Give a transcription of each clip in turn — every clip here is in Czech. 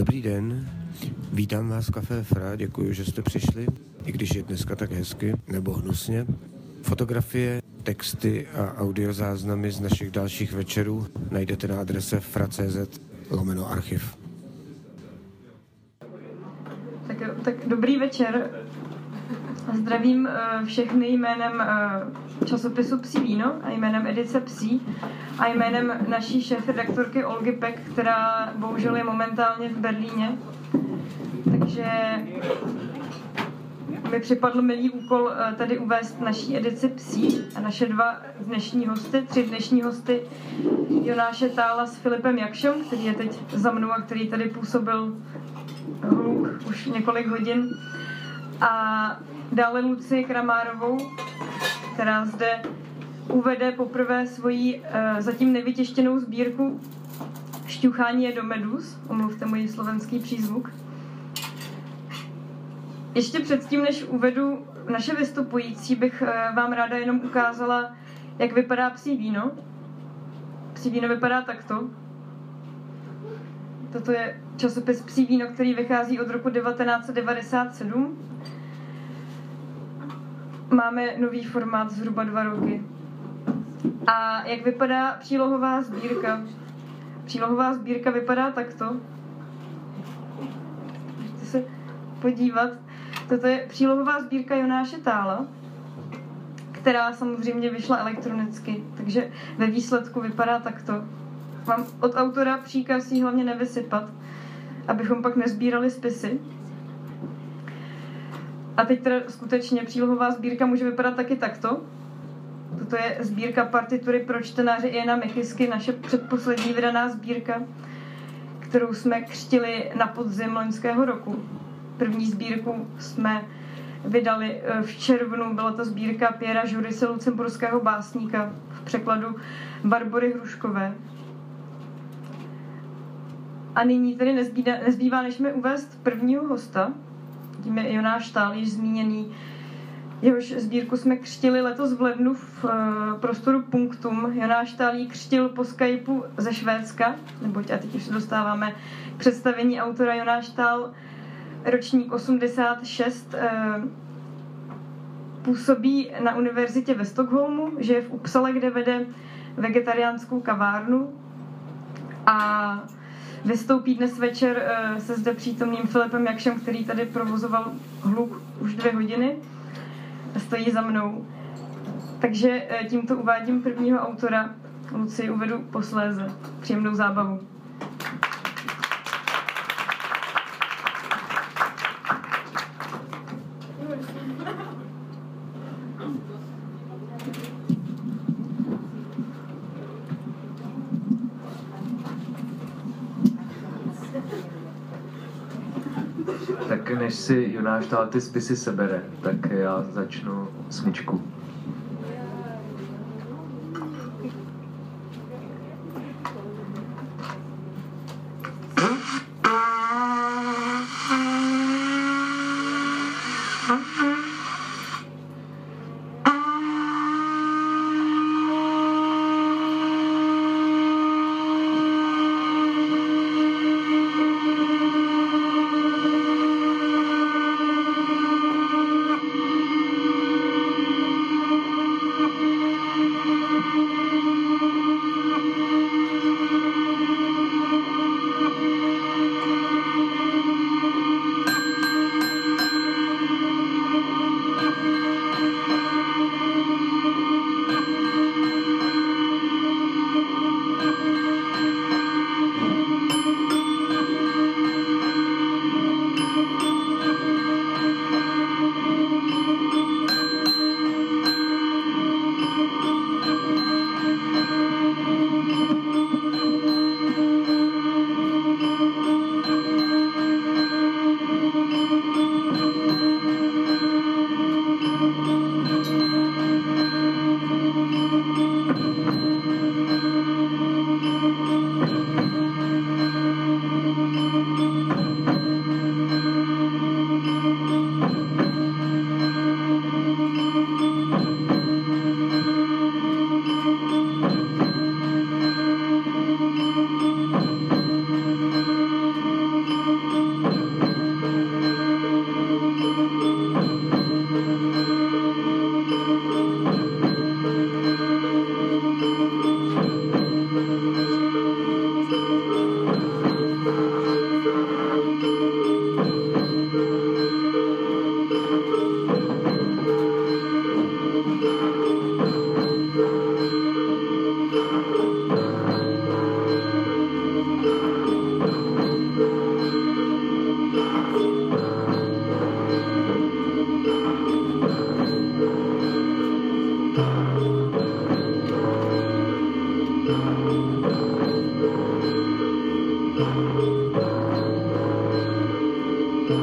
Dobrý den, vítám vás v Café Fra, děkuji, že jste přišli, i když je dneska tak hezky, nebo hnusně. Fotografie, texty a audiozáznamy z našich dalších večerů najdete na adrese fra.cz lomeno archiv. Tak, tak dobrý večer. Zdravím uh, všechny jménem uh, časopisu Psí víno a jménem edice Psí a jménem naší šéf-redaktorky Olgy Peck, která bohužel je momentálně v Berlíně. Takže mi připadl milý úkol uh, tady uvést naší edici Psí a naše dva dnešní hosty, tři dnešní hosty, Jonáše Tála s Filipem Jakšem, který je teď za mnou a který tady působil hluk už několik hodin. A dále Lucie Kramárovou, která zde uvede poprvé svoji uh, zatím nevytěštěnou sbírku Šťuchání je do medus. Omluvte můj slovenský přízvuk. Ještě předtím, než uvedu naše vystupující, bych uh, vám ráda jenom ukázala, jak vypadá psí víno. Psí víno vypadá takto. Toto je časopis Psí víno, který vychází od roku 1997 máme nový formát zhruba dva roky. A jak vypadá přílohová sbírka? Přílohová sbírka vypadá takto. Můžete se podívat. Toto je přílohová sbírka Jonáše Tála, která samozřejmě vyšla elektronicky, takže ve výsledku vypadá takto. Mám od autora příkaz jí hlavně nevysypat, abychom pak nezbírali spisy. A teď teda skutečně přílohová sbírka může vypadat taky takto. Toto je sbírka partitury pro čtenáře Jana Mechysky, naše předposlední vydaná sbírka, kterou jsme křtili na podzim loňského roku. První sbírku jsme vydali eh, v červnu, byla to sbírka Pěra Žurise, lucemburského básníka, v překladu Barbory Hruškové. A nyní tedy nezbývá, nezbývá než mi uvést prvního hosta, tím je Jonáš Tál, již zmíněný. Jehož sbírku jsme křtili letos v lednu v uh, prostoru Punktum. Jonáš Tál ji křtil po Skypeu ze Švédska, neboť a teď už se dostáváme k představení autora Jonáš Tál, ročník 86, uh, eh, působí na univerzitě ve Stockholmu, že je v Upsale, kde vede vegetariánskou kavárnu a Vystoupí dnes večer eh, se zde přítomným Filipem Jakšem, který tady provozoval hluk už dvě hodiny. Stojí za mnou. Takže eh, tímto uvádím prvního autora. Luci uvedu posléze. Příjemnou zábavu. než si Jonáš dál ty spisy sebere, tak já začnu smyčku. Počátek,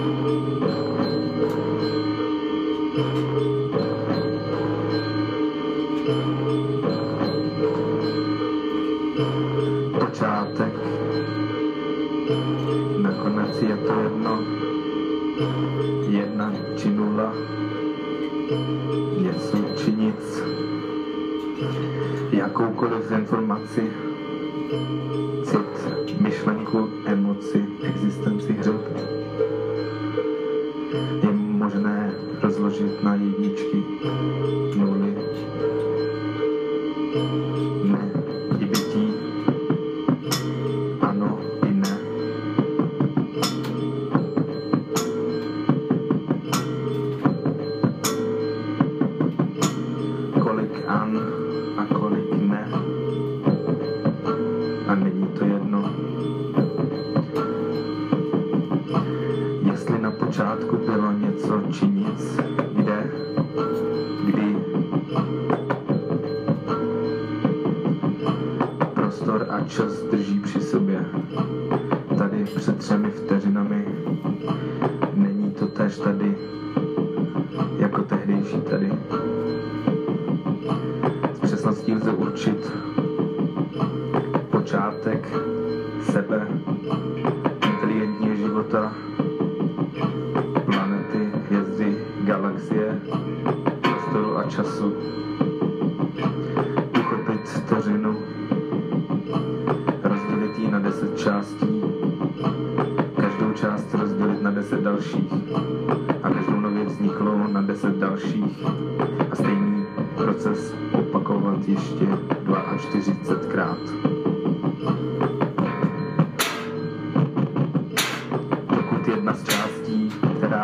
nakonec je to jedno, jedna či nula, něco či jakoukoliv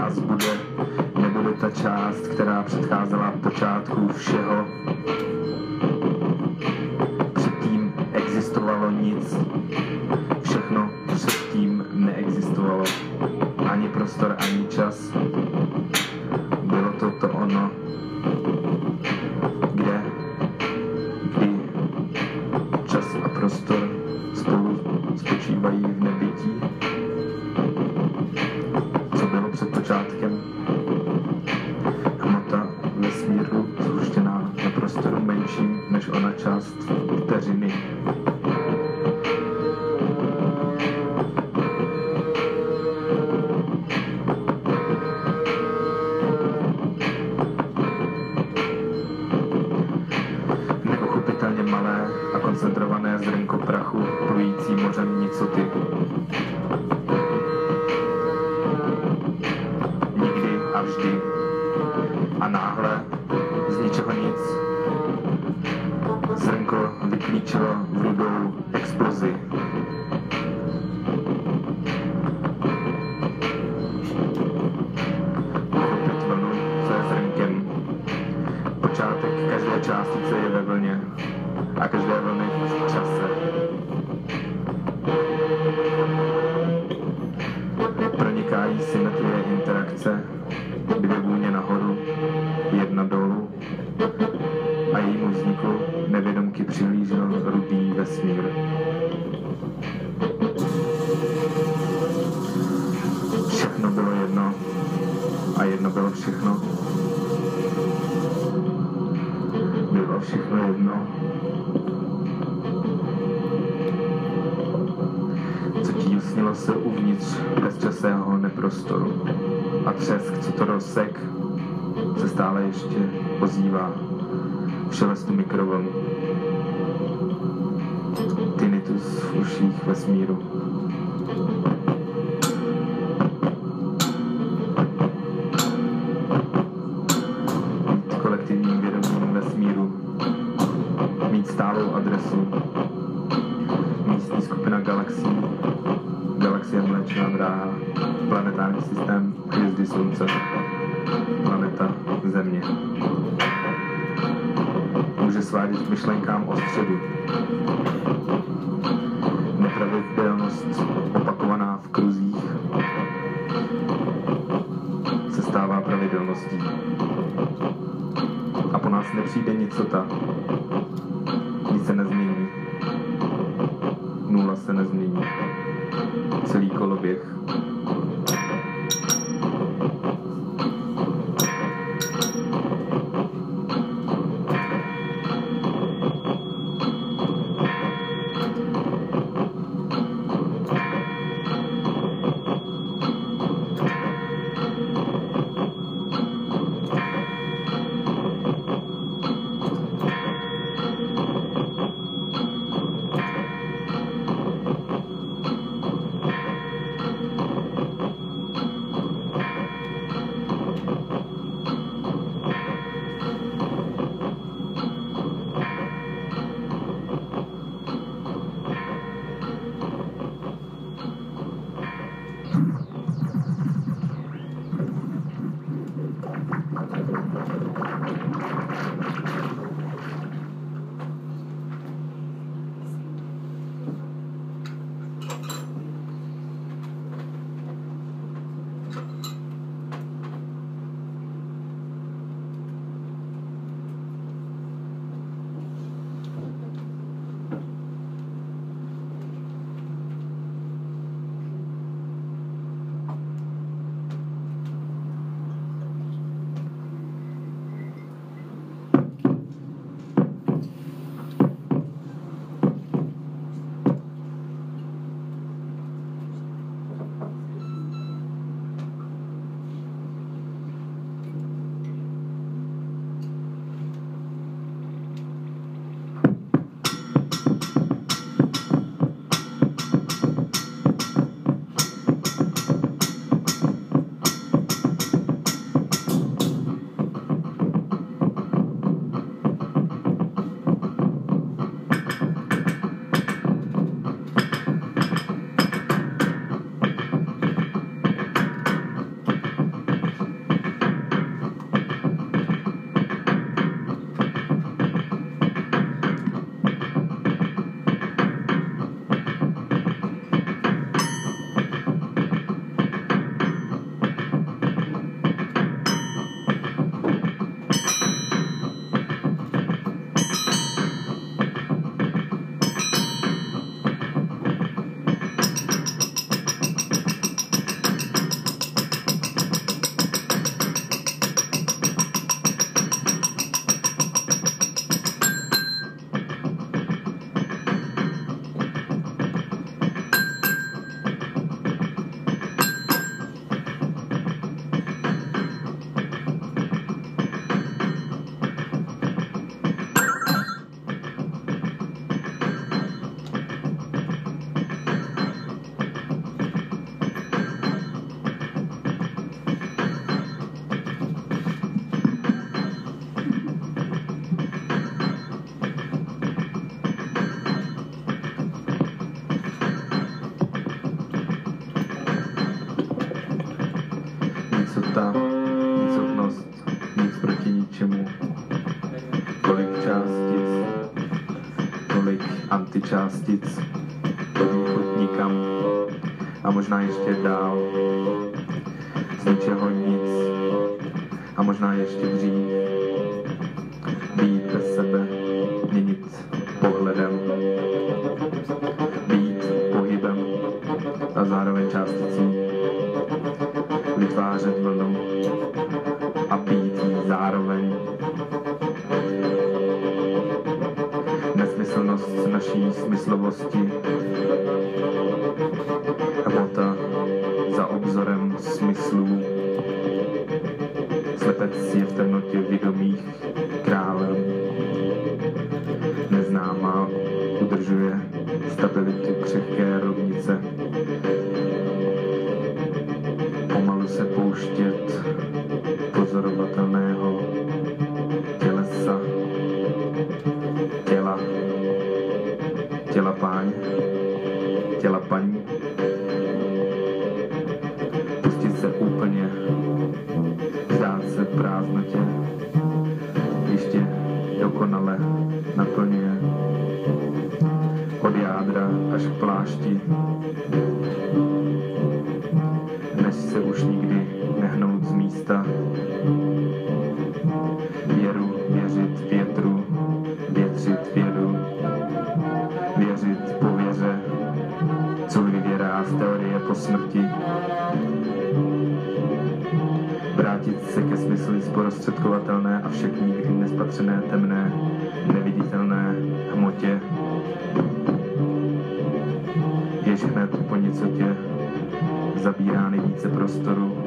nás bude, nebude ta část, která předcházela počátku všeho. to jedno. Zatísnilo se uvnitř bezčasého neprostoru a třesk, co to rozsek, se stále ještě ozývá v šelestu mikrovln. Tinnitus v uších vesmíru. Částic nikam. A možná ještě dál od jádra až k plášti, než se už nikdy nehnout z místa, věru, věřit větru, větřit vědu, věřit pověře, co vyvěrá z teorie po smrti, vrátit se ke smysli zprostředkovatelné a však nikdy nespatřené temné, neviditelné hmotě, nicotě zabírá nejvíce prostoru.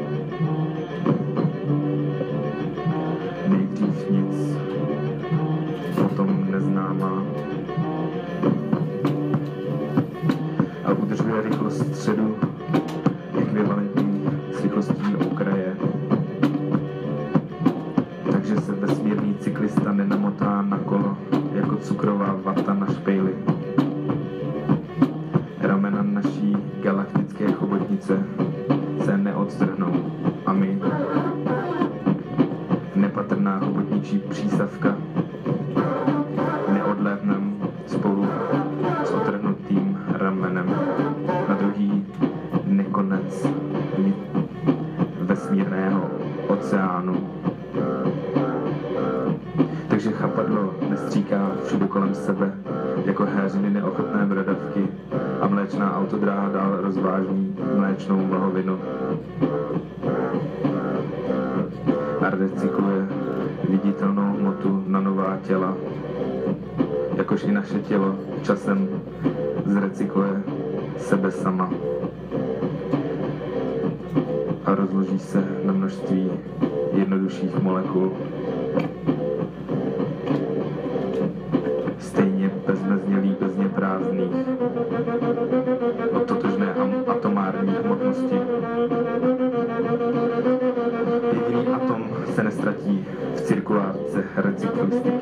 to the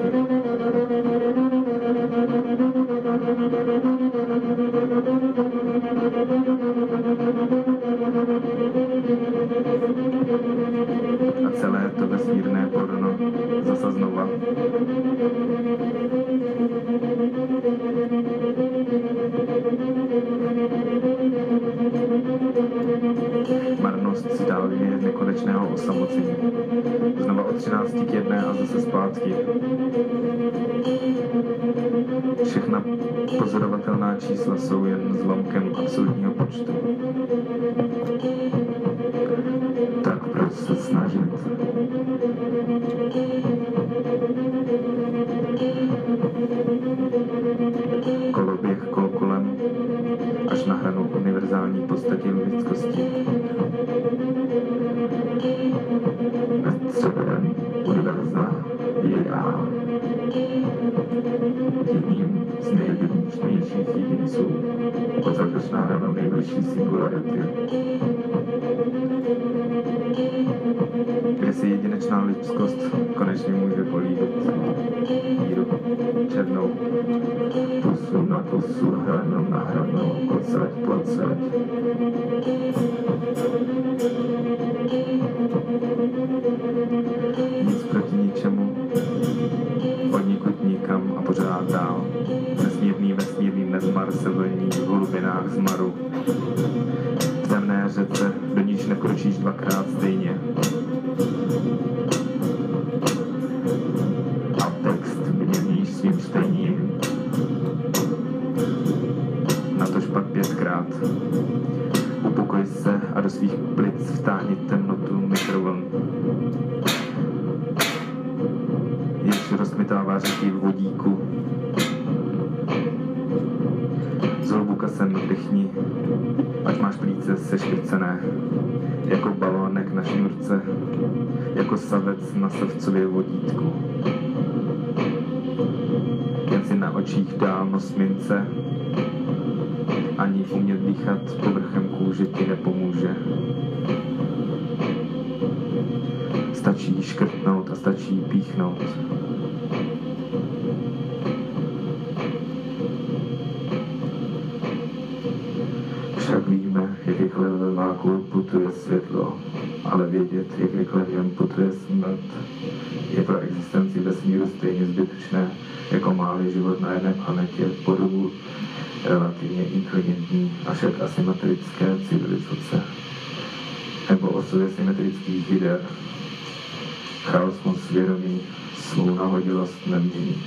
13 k jedné a zase zpátky. Všechna pozorovatelná čísla jsou jen zlomkem absolutního počtu. Tak proč se snažit? Koloběh kol kolem až na hranu univerzální podstatě lidskosti. Jedním z nejvýlučnějších jedinců od hrana nejbližší singularity. Kde si jedinečná lidskost konečně může políbit míru černou pusu na pusu, hranu na hranu, pocať, pocať. Nic dál. Vesmírný, vesmírný nezmar se vlní v hlubinách zmaru. Asymetrické civilizace nebo osově symetrických lider. Chaos moc svědomí svou nahodilost nemění.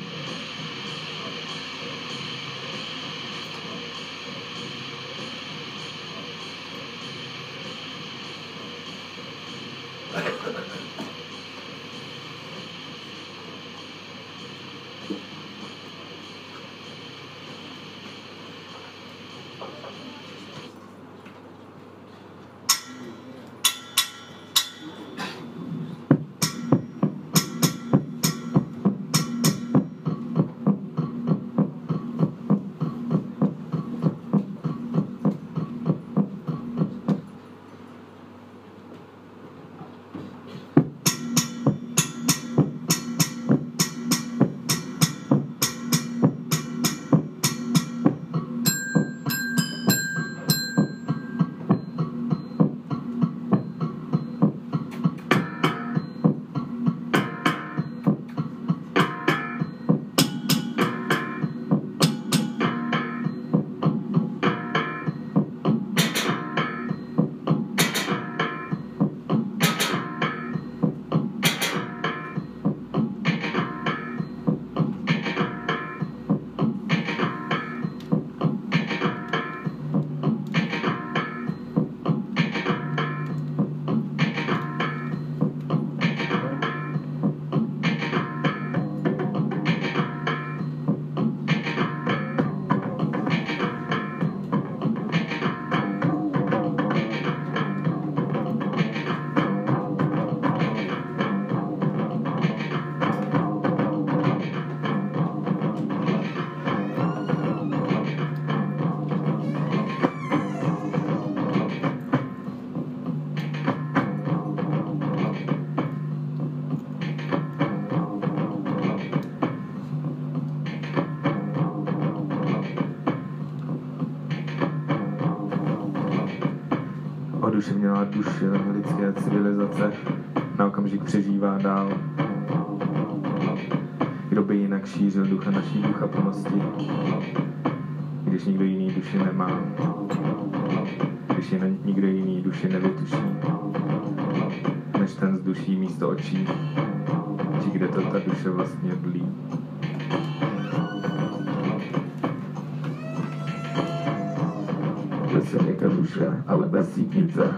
Duše, ale bez sítnice.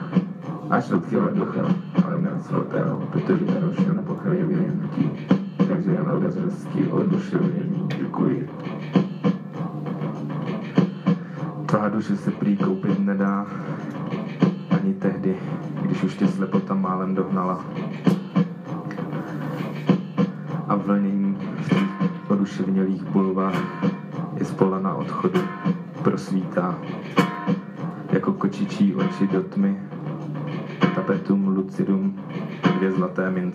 Až do těla ducha, ale ne svatého, protože neročně nepochraje vyhnutí. Takže já na bezrezky oduševnění děkuji. Tvá duše se prý koupit nedá, ani tehdy, když už tě slepota málem dohnala. A vlnění v těch oduševnělých bulvách je spola na odchodu, prosvítá,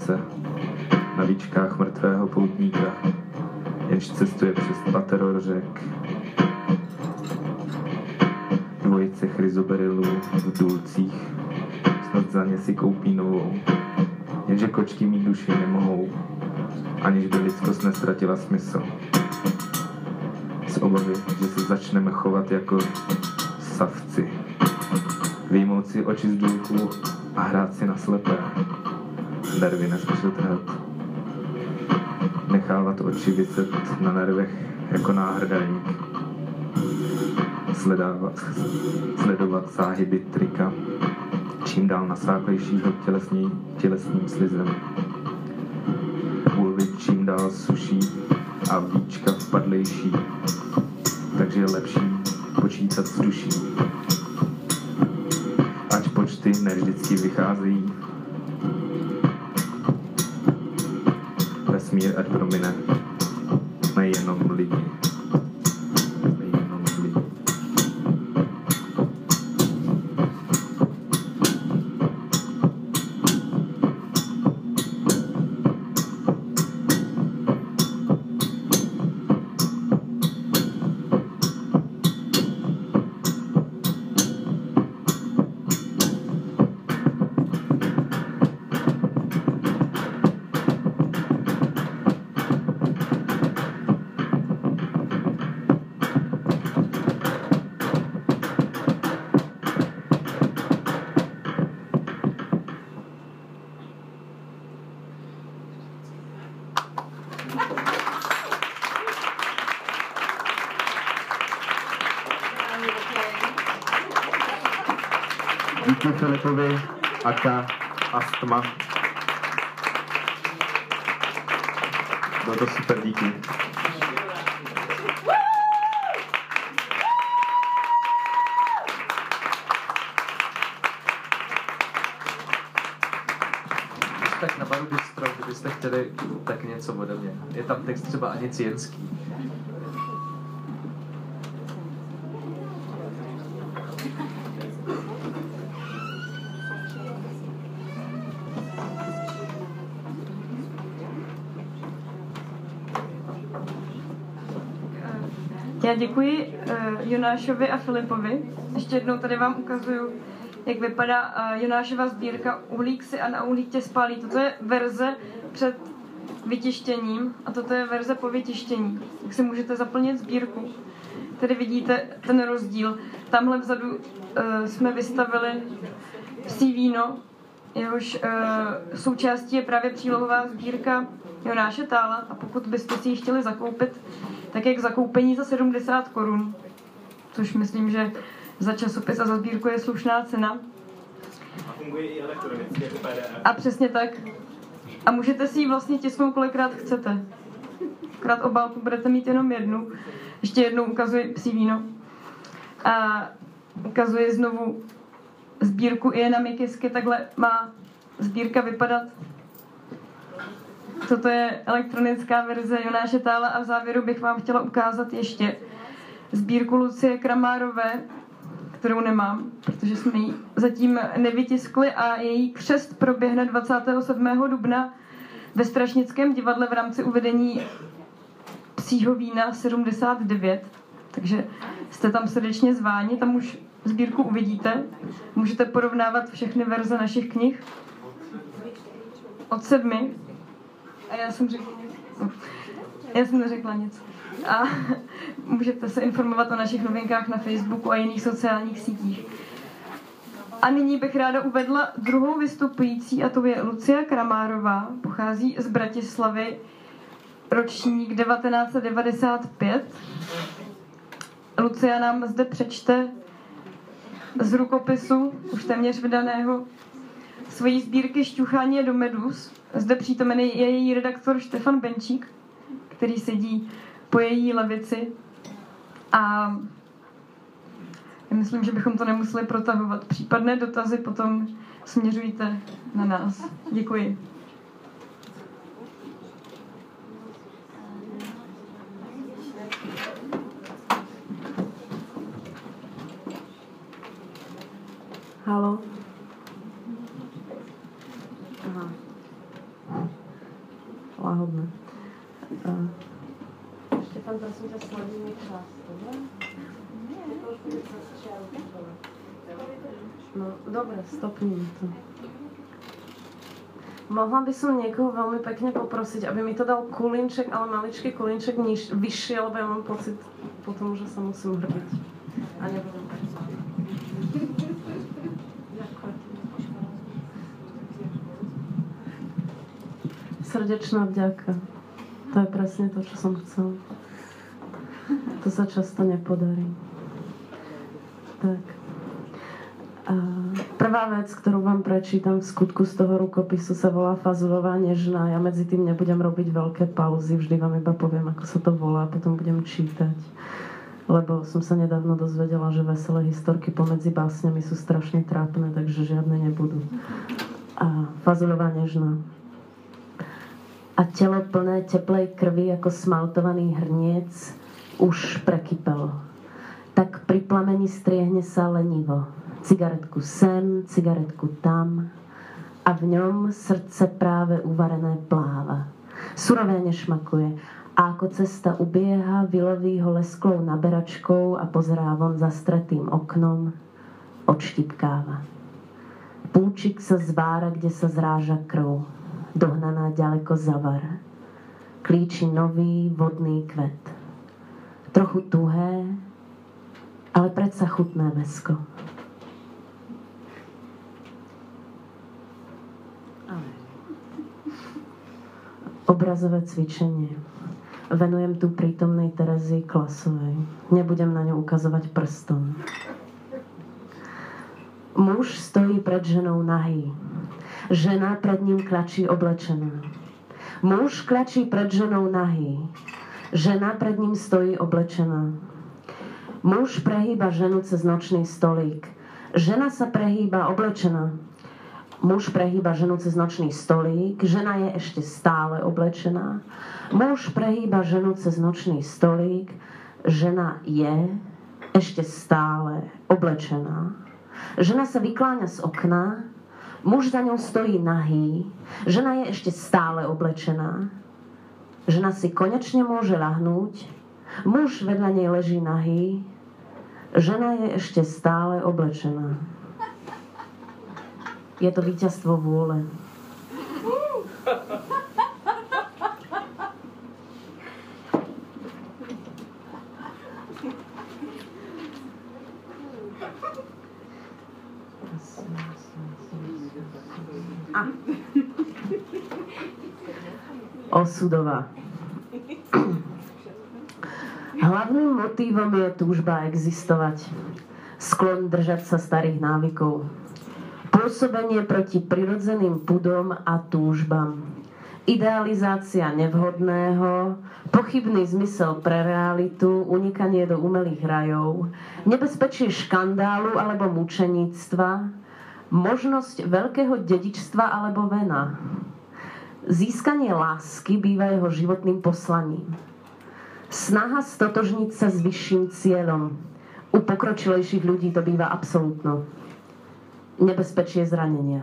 mince, na víčkách mrtvého poutníka, jenž cestuje přes patero řek, dvojice chryzoberilů v dulcích, snad za ně si koupí novou. Jenže kočky mít duši nemohou, aniž by lidskost nestratila smysl. Z obavy, že se začneme chovat jako savci. Výjmout si oči z důlku a hrát si na slepé. Nervy nespočetrat. Nechávat oči vyset na nervech jako náhrdelník. Sledovat, sledovat záhyby trika, čím dál nasáklejšího tělesní, tělesným slizem. Úlvy čím dál suší a víčka vpadlejší, takže je lepší počítat s duší. Ač počty nevždycky vycházejí, Arturo Mena Aka, Astma. Bylo to super, díky. Tak na baru bistro, kdybyste chtěli tak něco ode mě. Je tam text třeba ani cijenský. Děkuji uh, Jonášovi a Filipovi. Ještě jednou tady vám ukazuju, jak vypadá uh, Jonášova sbírka Uhlík si a na uhlík tě spálí. Toto je verze před vytištěním a toto je verze po vytištění. Tak si můžete zaplnit sbírku. Tady vidíte ten rozdíl. Tamhle vzadu uh, jsme vystavili psí víno, jehož uh, součástí je právě přílohová sbírka Jonáše Tála a pokud byste si ji chtěli zakoupit, tak jak zakoupení za 70 korun, což myslím, že za časopis a za sbírku je slušná cena. A funguje i elektronicky jako PDF. A přesně tak. A můžete si ji vlastně tisknout kolikrát chcete. Krát obálku budete mít jenom jednu. Ještě jednou ukazuji psí víno. A ukazuji znovu sbírku Iena Mikisky. Takhle má sbírka vypadat. Toto je elektronická verze Jonáše Tála a v závěru bych vám chtěla ukázat ještě sbírku Lucie Kramárové, kterou nemám, protože jsme ji zatím nevytiskli a její křest proběhne 27. dubna ve Strašnickém divadle v rámci uvedení Psího vína 79. Takže jste tam srdečně zváni, tam už sbírku uvidíte. Můžete porovnávat všechny verze našich knih. Od sedmi. A já jsem řekla Já jsem neřekla nic. A můžete se informovat o našich novinkách na Facebooku a jiných sociálních sítích. A nyní bych ráda uvedla druhou vystupující, a to je Lucia Kramárová. Pochází z Bratislavy, ročník 1995. Lucia nám zde přečte z rukopisu, už téměř vydaného, svojí sbírky Šťuchání do medus. Zde přítomen je její redaktor Štefan Benčík, který sedí po její levici. A myslím, že bychom to nemuseli protahovat. Případné dotazy potom směřujte na nás. Děkuji. Halo. Aha. Láhodné. Uh. Štefan, prosím ťa, sleduj mi čas? No, dobre, stopním to. Mohla by som niekoho veľmi pekne poprosiť, aby mi to dal kulinček, ale maličký kulinček niž, vyššie, lebo ja mám pocit potom, že sa musím hrbiť. A nebudem. Srdečná vďaka. To je presne to, čo som chcel. To sa často nepodarí. Tak. A prvá vec, ktorú vám prečítam v skutku z toho rukopisu sa volá Fazulová nežná. Ja medzi tým nebudem robiť veľké pauzy, vždy vám iba poviem, ako sa to volá, potom budem čítať. Lebo som sa nedávno dozvedela, že veselé historky pomedzi básňami sú strašne trápne, takže žiadne nebudú. A Fazulová nežná. A telo plné teplej krvi ako smaltovaný hrniec už prekypelo. Tak pri plameni striehne sa lenivo cigaretku sem, cigaretku tam a v ňom srdce práve uvarené pláva. Surové nešmakuje a ako cesta ubieha, vyloví ho lesklou naberačkou a pozerá von zastretým oknom, odštipkáva. Púčik sa zvára, kde sa zráža krv, dohnaná ďaleko zavar. Klíči nový vodný kvet. Trochu tuhé, ale predsa chutné mesko. Obrazové cvičenie. Venujem tu prítomnej Terezy Klasovej. Nebudem na ňu ukazovať prstom. Muž stojí pred ženou nahý. Žena pred ním klačí oblečená. Muž klačí pred ženou nahý. Žena pred ním stojí oblečená. Muž prehýba ženu cez nočný stolík. Žena sa prehýba oblečená. Muž prehýba ženu cez nočný stolík, žena je ešte stále oblečená. Muž prehýba ženu cez nočný stolík, žena je ešte stále oblečená. Žena sa vykláňa z okna, muž za ňou stojí nahý, žena je ešte stále oblečená. Žena si konečne môže lahnúť, muž vedľa nej leží nahý, žena je ešte stále oblečená. Je to víťazstvo vôle. Osudová. Hlavným motívom je túžba existovať. Sklon držať sa starých návykov pôsobenie proti prirodzeným pudom a túžbám. Idealizácia nevhodného, pochybný zmysel pre realitu, unikanie do umelých rajov, nebezpečie škandálu alebo mučeníctva, možnosť veľkého dedičstva alebo vena. Získanie lásky býva jeho životným poslaním. Snaha stotožniť sa s vyšším cieľom. U pokročilejších ľudí to býva absolútno nebezpečie zranenia.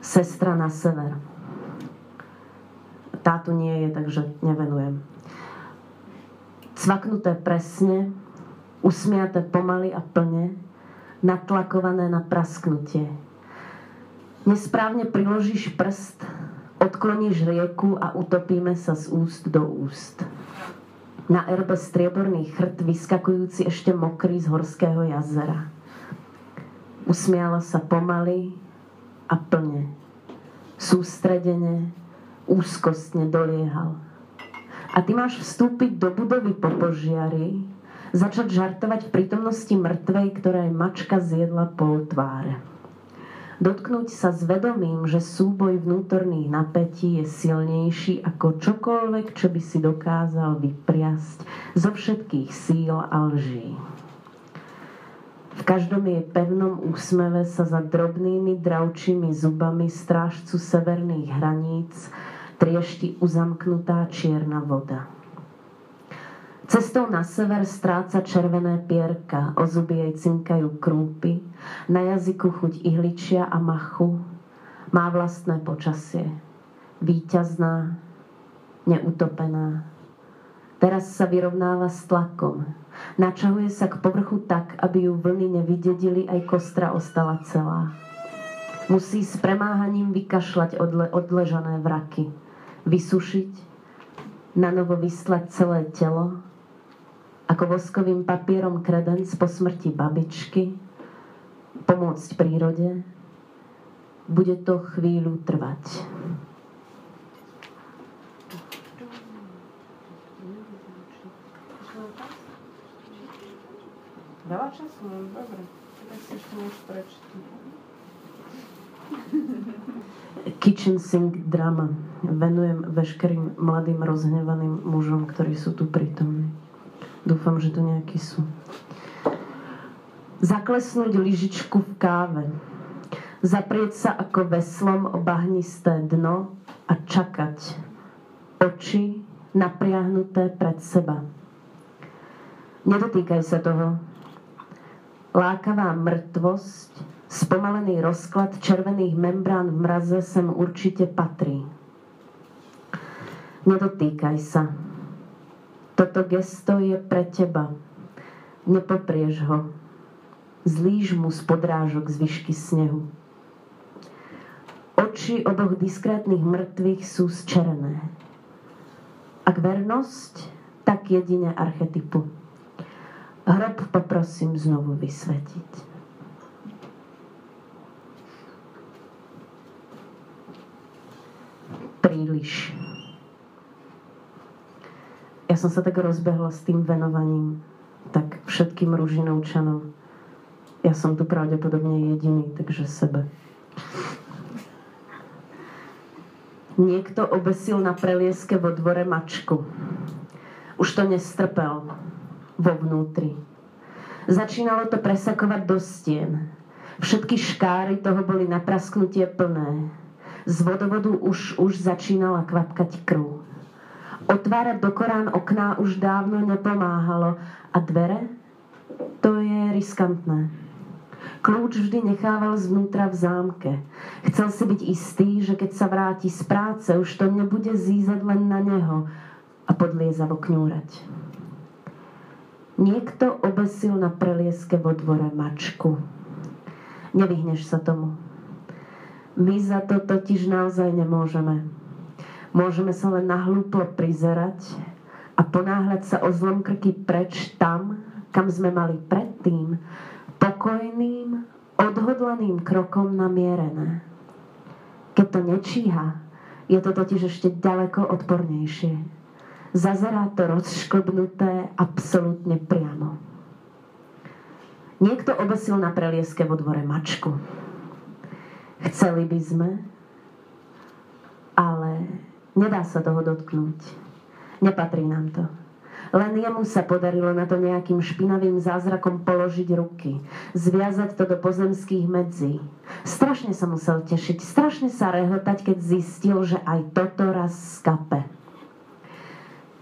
Sestra na sever. Tátu nie je, takže nevenujem. Cvaknuté presne, usmiaté pomaly a plne, natlakované na prasknutie. Nesprávne priložíš prst, odkloníš rieku a utopíme sa z úst do úst na erbe strieborný chrt vyskakujúci ešte mokrý z horského jazera. Usmiala sa pomaly a plne. Sústredene, úzkostne doliehal. A ty máš vstúpiť do budovy po požiari, začať žartovať v prítomnosti mŕtvej, je mačka zjedla pol tváre dotknúť sa s vedomím, že súboj vnútorných napätí je silnejší ako čokoľvek, čo by si dokázal vypriasť zo všetkých síl a lží. V každom jej pevnom úsmeve sa za drobnými dravčími zubami strážcu severných hraníc triešti uzamknutá čierna voda. Cestou na sever stráca červené pierka, o zuby jej cinkajú krúpy, na jazyku chuť ihličia a machu, má vlastné počasie. Výťazná, neutopená. Teraz sa vyrovnáva s tlakom. Načahuje sa k povrchu tak, aby ju vlny nevydedili, aj kostra ostala celá. Musí s premáhaním vykašľať odle, odležané vraky, vysušiť, na novo vyslať celé telo, ako voskovým papierom kredenc po smrti babičky, pomôcť prírode, bude to chvíľu trvať. Veľa času, no dobre. Tak si ešte niečo prečítať. Kitchen Sink drama. Venujem veškerým mladým rozhnevaným mužom, ktorí sú tu prítomní. Dúfam, že tu nejakí sú. Zaklesnúť lyžičku v káve. Zaprieť sa ako veslom o bahnisté dno a čakať. Oči napriahnuté pred seba. Nedotýkaj sa toho. Lákavá mrtvosť, spomalený rozklad červených membrán v mraze sem určite patrí. Nedotýkaj sa. Toto gesto je pre teba. Nepoprieš ho. Zlíž mu z podrážok zvyšky snehu. Oči oboch diskrétnych mŕtvych sú zčerené. Ak vernosť, tak jedine archetypu. Hrob poprosím znovu vysvetiť. Príliš. Ja som sa tak rozbehla s tým venovaním tak všetkým ružinovčanom. Ja som tu pravdepodobne jediný, takže sebe. Niekto obesil na prelieske vo dvore mačku. Už to nestrpel vo vnútri. Začínalo to presakovať do stien. Všetky škáry toho boli na prasknutie plné. Z vodovodu už, už začínala kvapkať krv. Otvárať do Korán okná už dávno nepomáhalo. A dvere? To je riskantné. Kľúč vždy nechával zvnútra v zámke. Chcel si byť istý, že keď sa vráti z práce, už to nebude zízať len na neho a podliezavo kňúrať. Niekto obesil na prelieske vo dvore mačku. Nevyhneš sa tomu. My za to totiž naozaj nemôžeme. Môžeme sa len nahlúplo prizerať a ponáhľať sa o zlom krky preč tam, kam sme mali predtým, pokojným, odhodlaným krokom namierené. Keď to nečíha, je to totiž ešte ďaleko odpornejšie. Zazerá to rozšklbnuté absolútne priamo. Niekto obesil na prelieske vo dvore mačku. Chceli by sme, nedá sa toho dotknúť. Nepatrí nám to. Len jemu sa podarilo na to nejakým špinavým zázrakom položiť ruky, zviazať to do pozemských medzí. Strašne sa musel tešiť, strašne sa rehotať, keď zistil, že aj toto raz skape.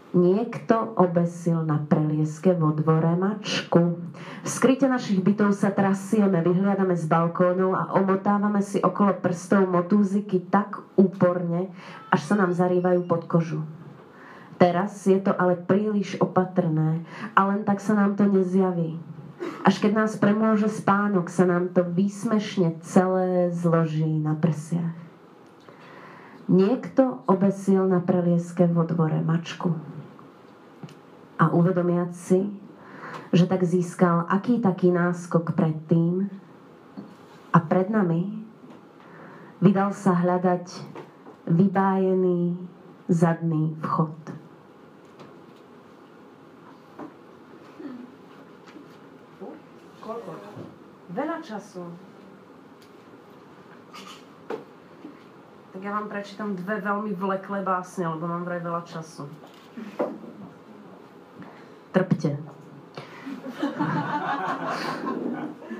Niekto obesil na prelieske vo dvore mačku. V skryte našich bytov sa trasieme, vyhľadáme z balkónov a omotávame si okolo prstov motúziky tak úporne, až sa nám zarývajú pod kožu. Teraz je to ale príliš opatrné a len tak sa nám to nezjaví. Až keď nás premôže spánok, sa nám to výsmešne celé zloží na prsiach. Niekto obesil na prelieske vo dvore mačku. A uvedomiať si, že tak získal aký taký náskok pred tým a pred nami vydal sa hľadať vybájený zadný vchod. Veľa času. Tak ja vám prečítam dve veľmi vleklé básne, lebo mám vraj veľa času. Trpte.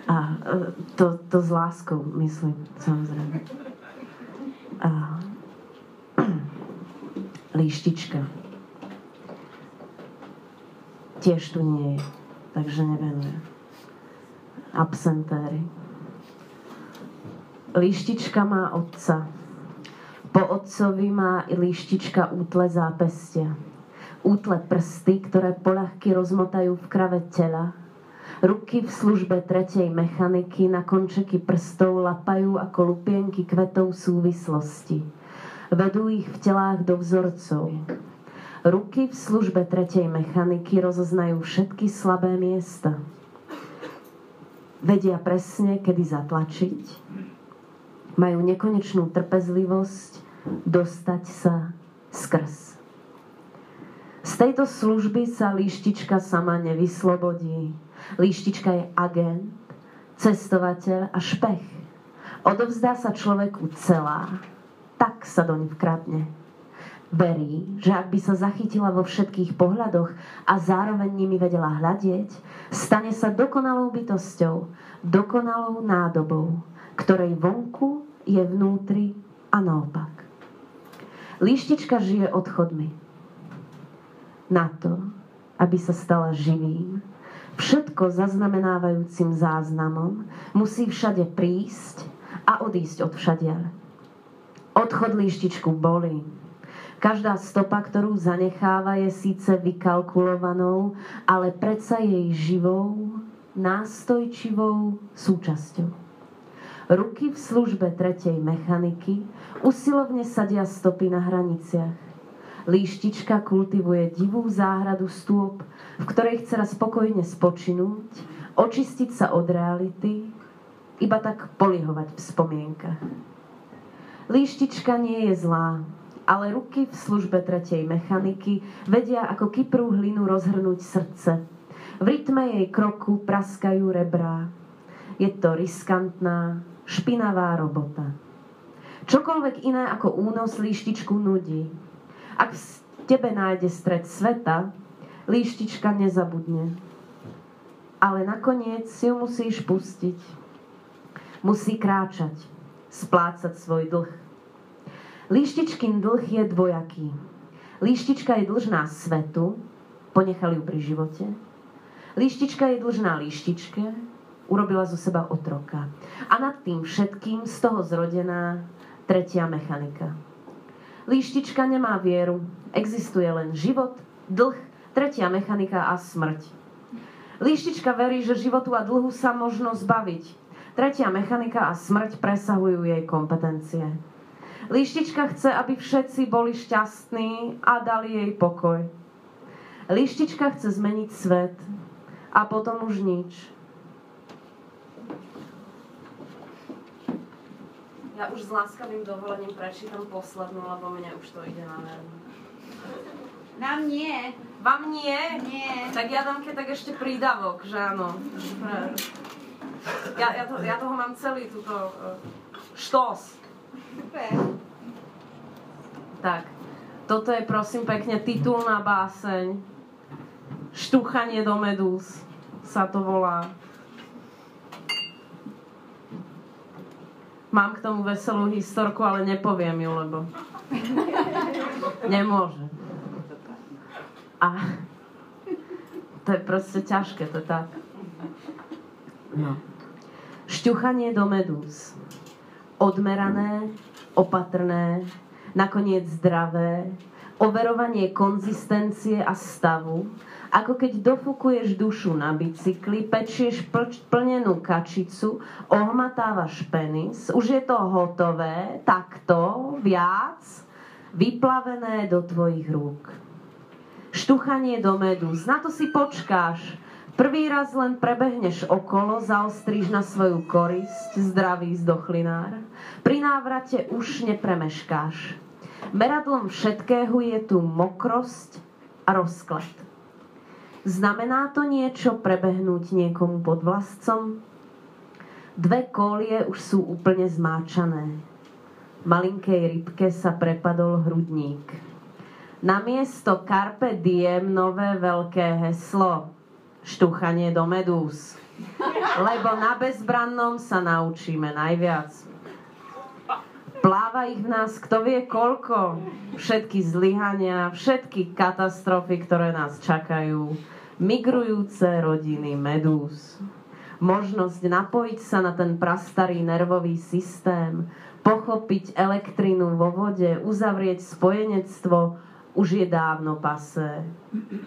A e, to, to s láskou, myslím, samozrejme. A, líštička. Tiež tu nie je, takže nevenujem absentéry. Líštička má otca. Po otcovi má i líštička útle zápestia. Útle prsty, ktoré poľahky rozmotajú v krave tela. Ruky v službe tretej mechaniky na končeky prstov lapajú ako lupienky kvetov súvislosti. Vedú ich v telách do vzorcov. Ruky v službe tretej mechaniky rozoznajú všetky slabé miesta vedia presne, kedy zatlačiť, majú nekonečnú trpezlivosť dostať sa skrz. Z tejto služby sa líštička sama nevyslobodí. Líštička je agent, cestovateľ a špech. Odovzdá sa človeku celá, tak sa doň vkradne. Verí, že ak by sa zachytila vo všetkých pohľadoch a zároveň nimi vedela hľadieť, stane sa dokonalou bytosťou, dokonalou nádobou, ktorej vonku je vnútri a naopak. Líštička žije odchodmi. Na to, aby sa stala živým, všetko zaznamenávajúcim záznamom, musí všade prísť a odísť od všadiaľ. Odchod líštičku bolí, Každá stopa, ktorú zanecháva, je síce vykalkulovanou, ale predsa jej živou, nástojčivou súčasťou. Ruky v službe tretej mechaniky usilovne sadia stopy na hraniciach. Líštička kultivuje divú záhradu stôp, v ktorej chce raz spokojne spočinúť, očistiť sa od reality, iba tak polihovať v spomienkach. Líštička nie je zlá, ale ruky v službe tretej mechaniky vedia ako kyprú hlinu rozhrnúť srdce. V rytme jej kroku praskajú rebrá. Je to riskantná, špinavá robota. Čokoľvek iné ako únos líštičku nudí. Ak tebe nájde stred sveta, líštička nezabudne. Ale nakoniec si ju musíš pustiť. Musí kráčať, splácať svoj dlh Líštičkin dlh je dvojaký. Líštička je dlžná svetu, ponechali ju pri živote. Líštička je dlžná líštičke, urobila zo seba otroka. A nad tým všetkým z toho zrodená tretia mechanika. Líštička nemá vieru, existuje len život, dlh, tretia mechanika a smrť. Líštička verí, že životu a dlhu sa možno zbaviť. Tretia mechanika a smrť presahujú jej kompetencie. Lištička chce, aby všetci boli šťastní a dali jej pokoj. Lištička chce zmeniť svet a potom už nič. Ja už s láskavým dovolením prečítam poslednú, lebo mne už to ide na nervy. Nám nie. Vám nie? Nie. Tak ja dám keď tak ešte prídavok, že áno. Ja, ja, to, ja toho mám celý túto uh, štos. Super. Tak, toto je prosím pekne titulná báseň. Štuchanie do medúz sa to volá. Mám k tomu veselú historku, ale nepoviem ju, lebo nemôže. A to je proste ťažké, to tak. No. Šťuchanie do medúz odmerané, opatrné, nakoniec zdravé, overovanie konzistencie a stavu, ako keď dofukuješ dušu na bicykli, pečieš pl- plnenú kačicu, ohmatávaš penis, už je to hotové, takto, viac, vyplavené do tvojich rúk. Štuchanie do medúz, na to si počkáš, Prvý raz len prebehneš okolo, zaostríš na svoju korisť, zdravý zdochlinár. Pri návrate už nepremeškáš. Meradlom všetkého je tu mokrosť a rozklad. Znamená to niečo prebehnúť niekomu pod vlastcom? Dve kolie už sú úplne zmáčané. Malinkej rybke sa prepadol hrudník. Namiesto Carpe Diem nové veľké heslo štuchanie do medúz. Lebo na bezbrannom sa naučíme najviac. Pláva ich v nás kto vie koľko. Všetky zlyhania, všetky katastrofy, ktoré nás čakajú. Migrujúce rodiny medúz. Možnosť napojiť sa na ten prastarý nervový systém, pochopiť elektrinu vo vode, uzavrieť spojenectvo, už je dávno pasé.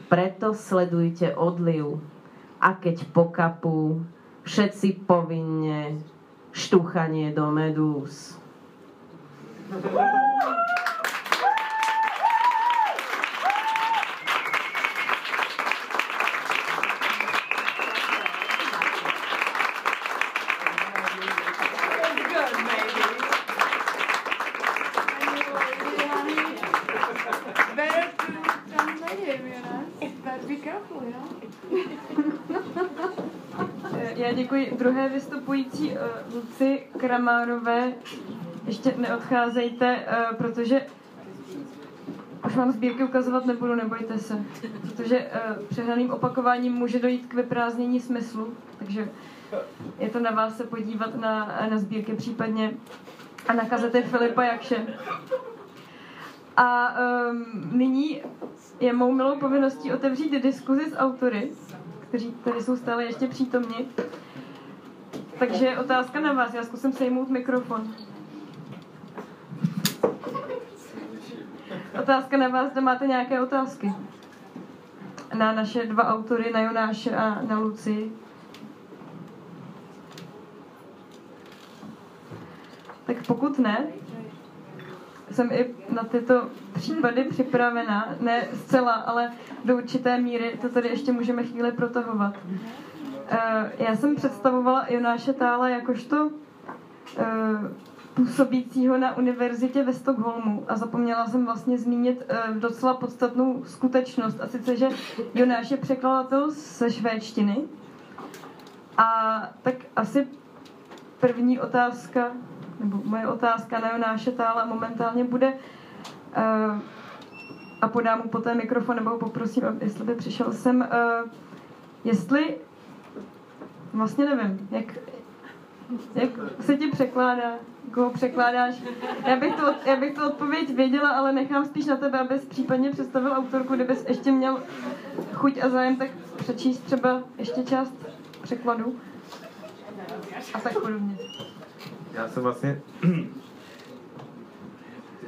Preto sledujte odliv. A keď pokapú, všetci povinne štuchanie do medúz. Eh, Já děkuji druhé vystupující uh, Luci Kramárové. Ještě neodcházejte, uh, protože už vám sbírky ukazovat nebudu, nebojte se. Protože uh, přehnaným opakováním může dojít k vyprázdnění smyslu, takže je to na vás se podívat na, na sbírky případně a na kazety Filipa Jakše. A um, nyní je mou milou povinností otevřít diskuzi s autory, kteří tady jsou stále ještě přítomni. Takže otázka na vás. Já zkusím sejmout mikrofon. Otázka na vás, zda máte nějaké otázky. Na naše dva autory, na Jonáše a na Luci. Tak pokud ne, jsem i na tyto případy připravena, ne zcela, ale do určité míry to tady ještě můžeme chvíli protahovat. Eh, Já jsem představovala Jonáše Tála jakožto eh, působícího na univerzitě ve Stockholmu a zapomněla jsem vlastně zmínit eh, docela podstatnou skutečnost a sice, že Jonáš je překladatel ze švédštiny a tak asi první otázka, nebo moje otázka na Jonáše Tála momentálně bude, uh, a podám mu poté mikrofon, nebo poprosím, jestli by přišel sem, uh, jestli, vlastně nevím, jak, jak se ti překládá, koho překládáš. Já bych, to, já bych tu odpověď věděla, ale nechám spíš na tebe, abys případně představil autorku, kdybys ještě měl chuť a zájem, tak přečíst třeba ještě část překladu a tak podobně. Já jsem vlastně...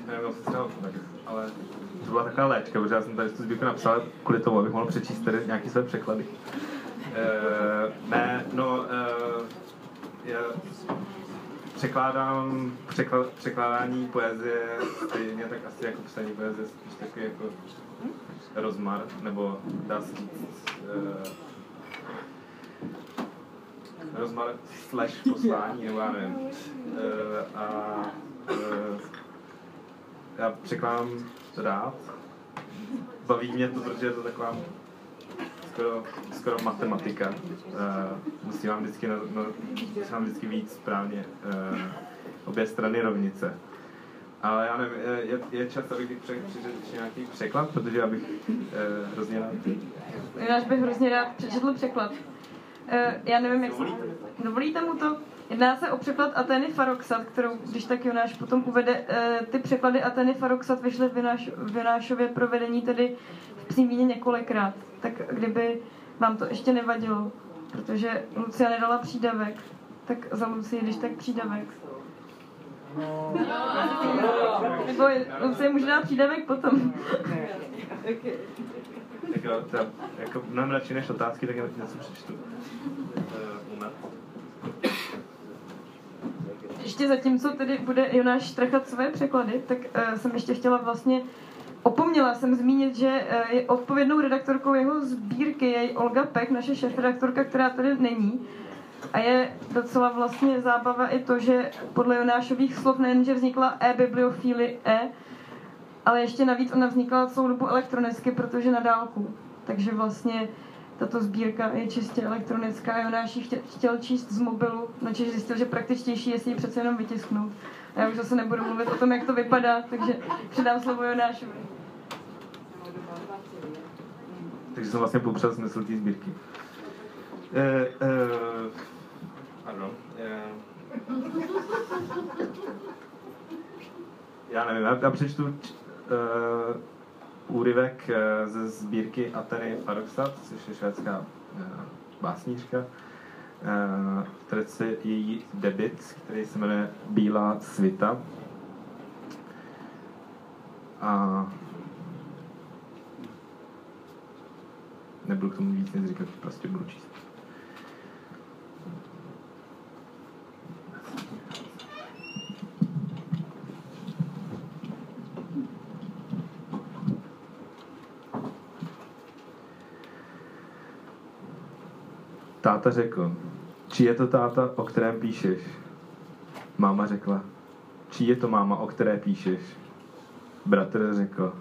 Nevím, se ale to byla taková léčka, protože já jsem tady tu sbírku napsal kvůli tomu, abych mohl přečíst tady nějaký své překlady. Uh, ne, no, uh, já překládám překla, překládání poezie stejně tak asi jako psaní poezie, spíš takový jako rozmar, nebo dá se říct, uh, rozmar slash poslání, nebo já nevím. Uh, a uh, já překládám rád. Baví mě to, protože je to taková skoro, skoro matematika. Uh, musím vám vždycky, na, na, musím vám vždycky víc správně uh, obě strany rovnice. Ale já nevím, je- je, čas, abych pře- přečetl nějaký překlad, protože já bych uh, hrozně rád Jonáš bych hrozně rád přečetl překlad. Eh, já nevím, jak se... Dovolíte mu to? Jedná se o překlad Ateny Faroxat, kterou, když tak Jonáš potom uvede, eh, ty překlady Ateny Faroxat vyšly v, Jonáš, v Jonášově provedení tedy v Přímíně několikrát. Tak kdyby vám to ještě nevadilo, protože Lucia nedala přídavek, tak za Lucii, když tak přídavek. Nebo Lucie může dát přídavek potom. Tak jo, to, jako mnohem radši než otázky, tak já něco přečtu. Moment. Ještě zatímco tedy bude Jonáš trachat své překlady, tak uh, jsem ještě chtěla vlastně Opomněla jsem zmínit, že uh, je odpovědnou redaktorkou jeho sbírky je Olga Pek, naše šéfredaktorka, která tady není. A je docela vlastně zábava i to, že podle Jonášových slov nejenže vznikla e-bibliofíly e, ale ještě navíc ona vznikla celou dobu elektronicky, protože na dálku. Takže vlastně tato sbírka je čistě elektronická. Jonáš ji chtěl, chtěl číst z mobilu, načež zjistil, že praktičtější je si ji přece jenom vytisknout. A já už zase nebudu mluvit o tom, jak to vypadá, takže předám slovo Jonášovi. Takže jsem vlastně popřel smysl té sbírky. Eh, eh, pardon. Eh, já nevím, já, já přečtu úryvek eh, ze sbírky Ateny Faroxat, což je švédská eh, básnířka. Eh, tady se její debit, který se jmenuje Bílá svita. A nebudu k tomu víc nic říkat, prostě budu číst. Táta řekl, či je to táta, o kterém píšeš? Máma řekla, či je to máma, o které píšeš? Bratr řekl,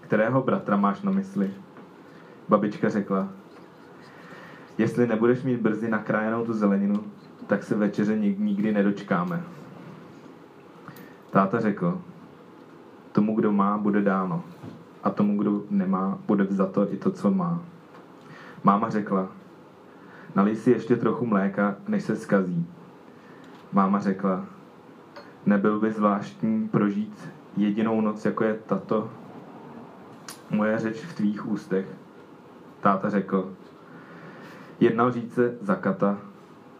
kterého bratra máš na mysli? Babička řekla, Jestli nebudeš mít brzy nakrájenou tu zeleninu, tak se večeře nik- nikdy nedočkáme. Táta řekl, tomu, kdo má, bude dáno. A tomu, kdo nemá, bude vzato i to, co má. Máma řekla, nalij si ještě trochu mléka, než se skazí. Máma řekla, nebyl by zvláštní prožít jedinou noc, jako je tato moje řeč v tvých ústech. Táta řekl, jedna lžíce za kata,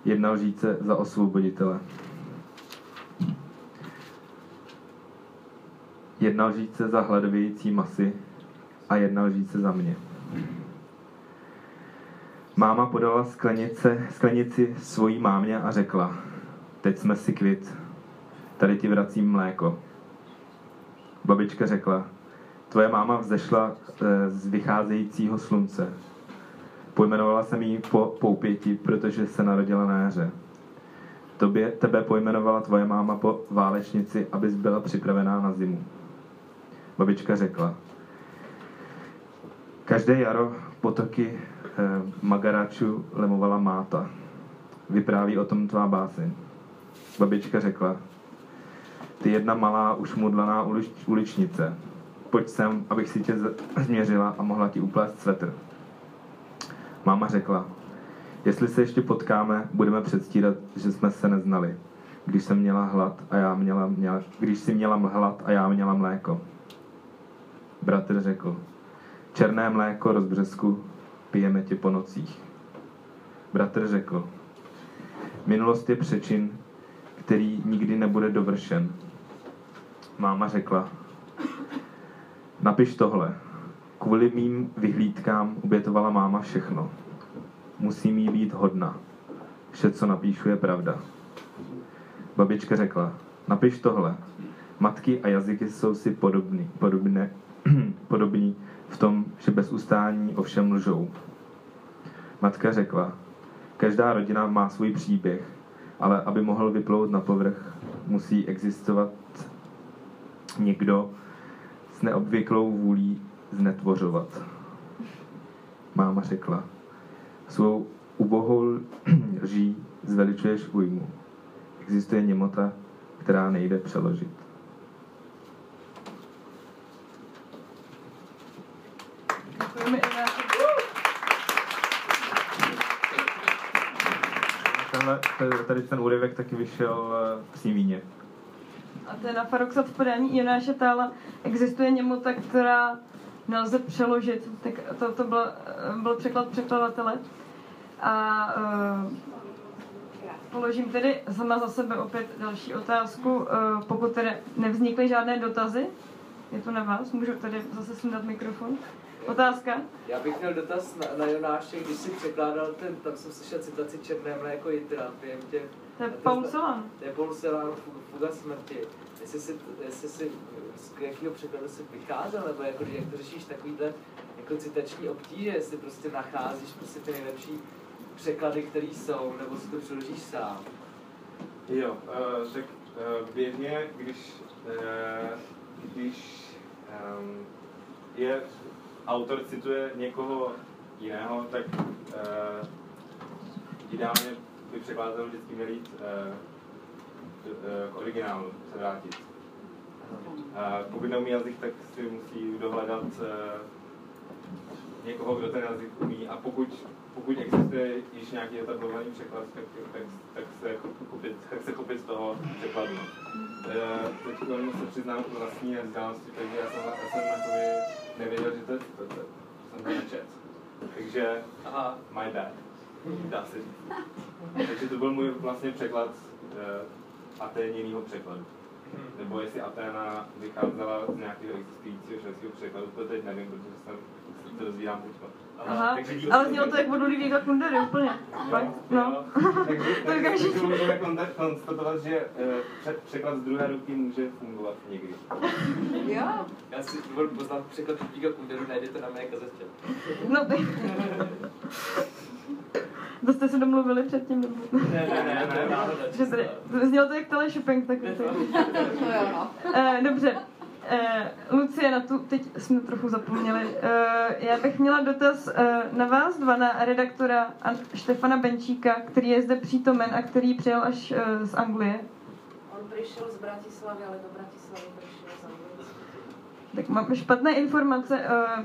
jedna lžíce za osvoboditele. Jedna lžíce za hladovějící masy a jedna lžíce za mě. Máma podala sklenice, sklenici svojí mámě a řekla, teď jsme si kvit, tady ti vracím mléko. Babička řekla, tvoje máma vzešla eh, z vycházejícího slunce. Pojmenovala jsem ji po poupěti, protože se narodila na jaře. Tobě, tebe pojmenovala tvoje máma po válečnici, abys byla připravená na zimu. Babička řekla, každé jaro potoky eh, Magaraču lemovala máta. Vypráví o tom tvá báseň. Babička řekla, ty jedna malá ušmudlaná ulič, uličnice, pojď sem, abych si tě změřila a mohla ti uplést svetr. Máma řekla, jestli se ještě potkáme, budeme předstírat, že jsme se neznali. Když jsem měla hlad a já měla, měla když si měla hlad a já měla mléko. Bratr řekl, černé mléko rozbřesku, pijeme tě po nocích. Bratr řekl, minulost je přečin, který nikdy nebude dovršen. Máma řekla, napiš tohle. Kvůli mým vyhlídkám obětovala máma všechno. Musím jí být hodna. Vše, co napíšu, je pravda. Babička řekla, napiš tohle. Matky a jazyky jsou si podobný, podobné, podobní v tom, že bez ustání ovšem lžou. Matka řekla, každá rodina má svůj příběh, ale aby mohl vyplout na povrch, musí existovat někdo s neobvyklou vůlí znetvořovat. Máma řekla, svou ubohou lží zveličuješ újmu. Existuje němota, která nejde přeložit. Děkujeme Iváši. Tenhle, tady ten úryvek taky vyšel eh, v Snímíně. A to je na Faroxat v podání Jonáše Tála. Existuje němota, která nelze přeložit. Tak to, to byl, byl překlad překladatele. A uh, položím tedy sama za sebe opět další otázku. Uh, pokud tedy nevznikly žádné dotazy, je to na vás, můžu tady zase sundat mikrofon. Otázka? Já bych měl dotaz na, na Jonáše, když si překládal ten, tam jsem slyšel citaci Černé mléko Jitra, během těch... To je Paul Celan. To je Paul Celan, Fu- Fuga smrti. Jestli si, jestli si, z jakého překladu jsi vycházel, nebo jako, jak to řešíš takovýhle jako citační obtíže, jestli prostě nacházíš prostě ty nejlepší překlady, které jsou, nebo si to přeložíš sám. Jo, uh, tak uh, běžně, když, uh, když um, je autor cituje někoho jiného, tak uh, ideálně by překladatel vždycky měl jít uh, k originálu, se vrátit. Uh, pokud neumí jazyk, tak si musí dohledat uh, někoho, kdo ten jazyk umí a pokud, pokud existuje již nějaký etablovaný překlad, tak, tak, tak, se chopit, tak se chopit z toho překladu. Eh, Teď se přiznám k vlastní nevzdělanosti, takže já jsem, já jsem jakoby nevěděl, že to je to, to, jsem to nečet. Takže, aha, my bad, dá se říct. Takže to byl můj vlastně překlad uh, aténěného překladu. Nebo jestli Aténa vycházela z nějakého existujícího švédského překladu, to teď nevím, protože jsem se to dozvídám teď. Aha, ale znělo to jak od Ludvíka Kundery úplně. Fakt, no. Takže, takže můžeme kon- konstatovat, že eh, pře- překlad z druhé ruky může fungovat někdy. Jo. Já si dovolím poznat překlad Ludvíka Kunderu, najdete na mé kazetě. No ty. To jste se domluvili předtím, nebo? Ne, ne, ne, ne, náhoda. Že tady, znělo to jak telešoping, tak to To jo, no. Eh, Dobře. Uh, Lucie, na tu teď jsme trochu zapomněli. Uh, já bych měla dotaz uh, na vás dva, na redaktora Štefana Benčíka, který je zde přítomen a který přijel až uh, z Anglie. On přišel z Bratislavy, ale do Bratislavy přišel z Anglie. Tak mám špatné informace. Uh,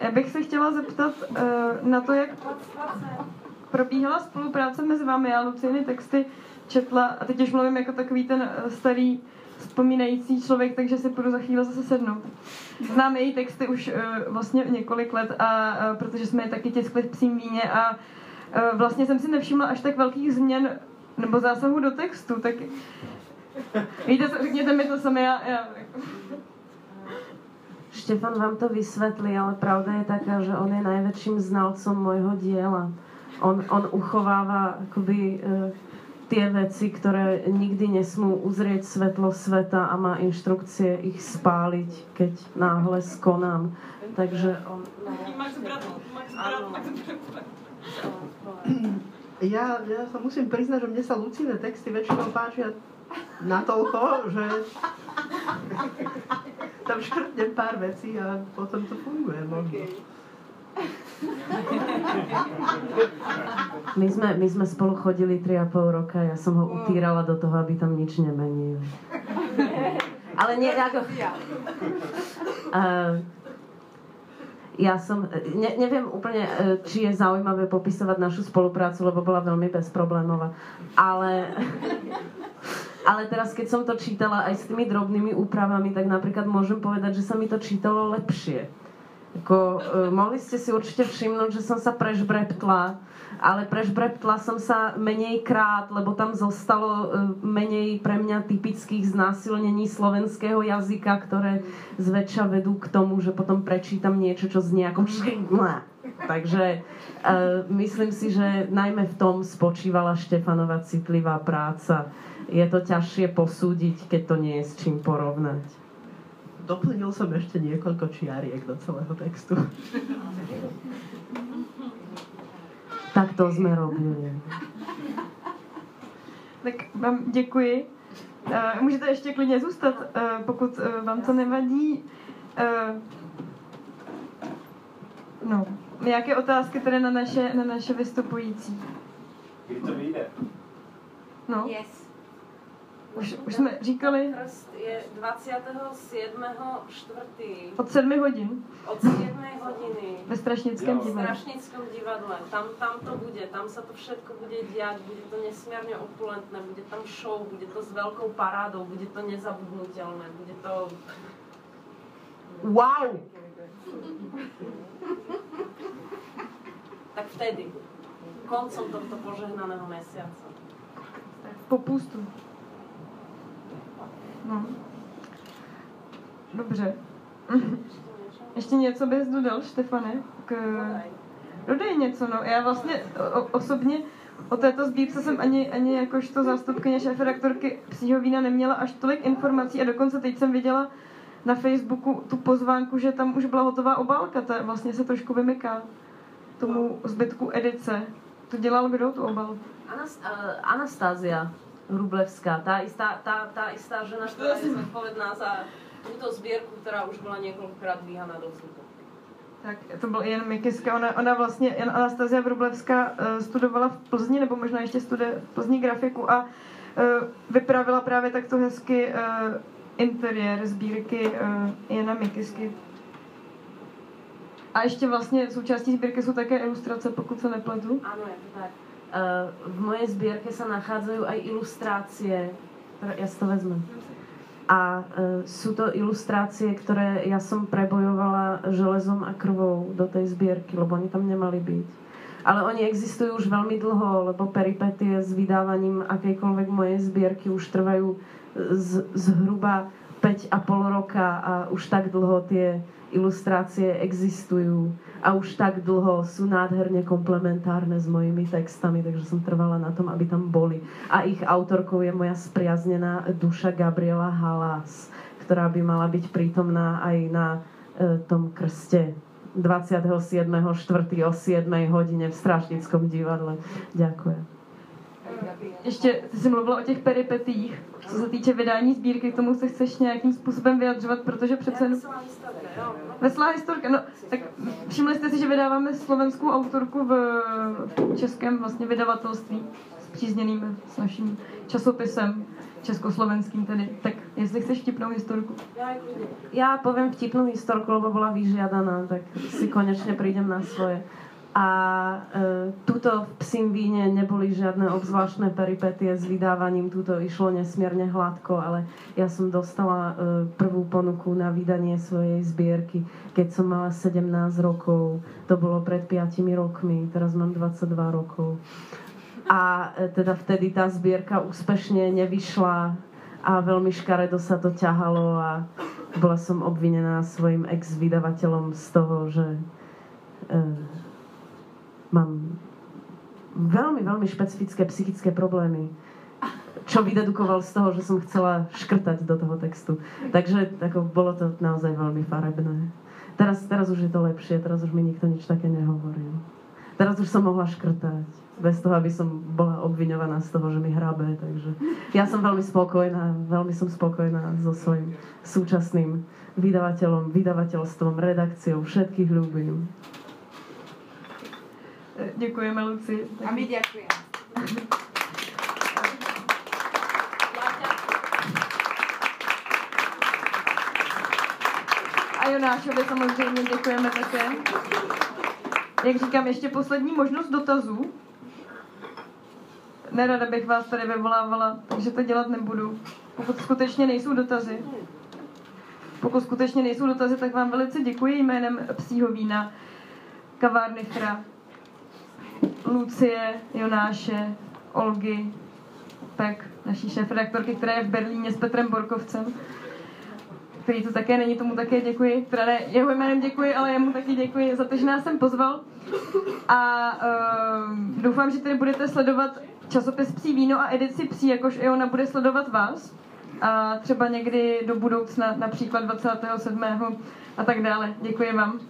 já bych se chtěla zeptat uh, na to, jak probíhala spolupráce mezi vámi. Já Luciny texty četla, a teď už mluvím jako takový ten starý vzpomínající člověk, takže si půjdu za chvíli zase sednout. Znám její texty už uh, vlastně několik let, a, uh, protože jsme je taky tiskli v psím víně a uh, vlastně jsem si nevšimla až tak velkých změn nebo zásahu do textu, tak víte, řekněte mi to sami, já, já Štefan vám to vysvetlí, ale pravda je taká, že on je najväčším znalcom môjho diela. On, on uchováva akoby tie veci, ktoré nikdy nesmú uzrieť svetlo sveta a má inštrukcie ich spáliť, keď náhle skonám. Takže on... Ja, ja sa musím priznať, že mne sa Lucine texty väčšinou páčia natoľko, že tam škrtnem pár vecí a potom to funguje možno. Okay. My sme, my sme spolu chodili 3,5 roka, ja som ho utírala do toho, aby tam nič nemenil. Ale nie, ako... Uh, ja som, ne, neviem úplne, e, či je zaujímavé popisovať našu spoluprácu, lebo bola veľmi bezproblémová. Ale, ale teraz, keď som to čítala aj s tými drobnými úpravami, tak napríklad môžem povedať, že sa mi to čítalo lepšie Ako, uh, mohli ste si určite všimnúť, že som sa prežbreptla, ale prežbreptla som sa menej krát, lebo tam zostalo uh, menej pre mňa typických znásilnení slovenského jazyka, ktoré zväčša vedú k tomu, že potom prečítam niečo, čo znie ako Takže uh, myslím si, že najmä v tom spočívala Štefanova citlivá práca. Je to ťažšie posúdiť, keď to nie je s čím porovnať doplnil som ešte niekoľko čiariek do celého textu. Tak to jsme robili. Tak vám děkuji. Uh, můžete ještě klidně zůstat, uh, pokud uh, vám to nevadí. No, nějaké otázky tady na naše, na naše vystupující? Kdy to vyjde? No. Yes. Už, už jsme říkali... Krst je 27. čtvrtý. Od 7 hodin. Od 7 hodiny. Ve Strašnickém divadle. V Strašnickom divadle. Tam, tam to bude, tam sa to všetko bude diať, bude to nesmierne opulentné, bude tam show, bude to s veľkou parádou, bude to nezabudnutelné, bude to... Wow! tak vtedy, koncom tohto požehnaného mesiaca. Po pustu. No. Dobře. Ještě něco bys dodal, Štefane? K... Dodej něco, no. Já vlastně o, osobně o této sbírce jsem ani, ani jakožto zástupkyně šéf-redaktorky psího vína neměla až tolik informací a dokonce teď jsem viděla na Facebooku tu pozvánku, že tam už byla hotová obálka, to vlastně se trošku vymyká tomu zbytku edice. To dělal kdo tu obal? Anast- uh, Anastázia. Rublevská, tá istá, tá, tá istá žena, ktorá je zodpovedná za túto zbierku, ktorá už bola niekoľkokrát dvíhaná do vzduchu. Tak to byl jen Mikiska. Ona, ona vlastně, Jan Anastazia Vrublevská uh, studovala v Plzni, nebo možná ještě studuje v Plzni grafiku a uh, vypravila právě takto hezky uh, interiér sbírky uh, Jana Mikisky. A ještě vlastně součástí sbírky jsou také ilustrace, pokud se nepletu. Ano, je to tak. V mojej zbierke sa nachádzajú aj ilustrácie, ktoré ja si to vezmem. A uh, sú to ilustrácie, ktoré ja som prebojovala železom a krvou do tej zbierky, lebo oni tam nemali byť. Ale oni existujú už veľmi dlho, lebo peripetie s vydávaním akejkoľvek mojej zbierky už trvajú z, zhruba 5,5 roka a už tak dlho tie ilustrácie existujú a už tak dlho sú nádherne komplementárne s mojimi textami, takže som trvala na tom, aby tam boli. A ich autorkou je moja spriaznená duša Gabriela Halas, ktorá by mala byť prítomná aj na e, tom krste 27.4. o 7 hodine v Strašnickom divadle. Ďakujem. Ještě, ty jsi mluvila o těch peripetích, co se týče vydání sbírky, k tomu se chceš nějakým způsobem vyjadřovat, protože přece... Veselá historka, no, tak všimli jste si, že vydáváme slovenskou autorku v českém vlastně vydavatelství s přízněným s naším časopisem československým tedy. Tak jestli chceš vtipnou historku. Ja poviem vtipnú historku, lebo bola vyžiadaná, tak si konečne prídem na svoje. A e, tuto v psím víne neboli žiadne obzvláštne peripetie s vydávaním, tuto išlo nesmierne hladko, ale ja som dostala e, prvú ponuku na vydanie svojej zbierky, keď som mala 17 rokov. To bolo pred 5 rokmi, teraz mám 22 rokov. A e, teda vtedy tá zbierka úspešne nevyšla a veľmi škaredo sa to ťahalo a bola som obvinená svojim ex-vydavateľom z toho, že e, mám veľmi, veľmi špecifické psychické problémy čo vydedukoval z toho, že som chcela škrtať do toho textu. Takže ako, bolo to naozaj veľmi farebné. Teraz, teraz už je to lepšie, teraz už mi nikto nič také nehovoril. Teraz už som mohla škrtať, bez toho, aby som bola obviňovaná z toho, že mi hrabe. Takže ja som veľmi spokojná, veľmi som spokojná so svojím súčasným vydavateľom, vydavateľstvom, redakciou, všetkých ľúbim. Děkujeme, Luci. A my děkujeme. A Jonášovi samozřejmě děkujeme také. Jak říkám, ještě poslední možnost dotazů. Nerada bych vás tady vyvolávala, takže to dělat nebudu. Pokud skutečně nejsou dotazy, pokud skutečně nejsou dotazy, tak vám velice děkuji jménem Psího vína, kavárny Fra, Lucie, Jonáše, Olgy, Pek, naší šéf-redaktorky, která je v Berlíně s Petrem Borkovcem, který tu také není, tomu také děkuji. Teda ne, jeho jménem děkuji, ale jemu taky děkuji za to, že nás sem pozval. A uh, doufám, že tady budete sledovat časopis Psí víno a edici Psí, jakož i ona bude sledovat vás. A třeba někdy do budoucna, například 27. a tak dále. Děkuji vám.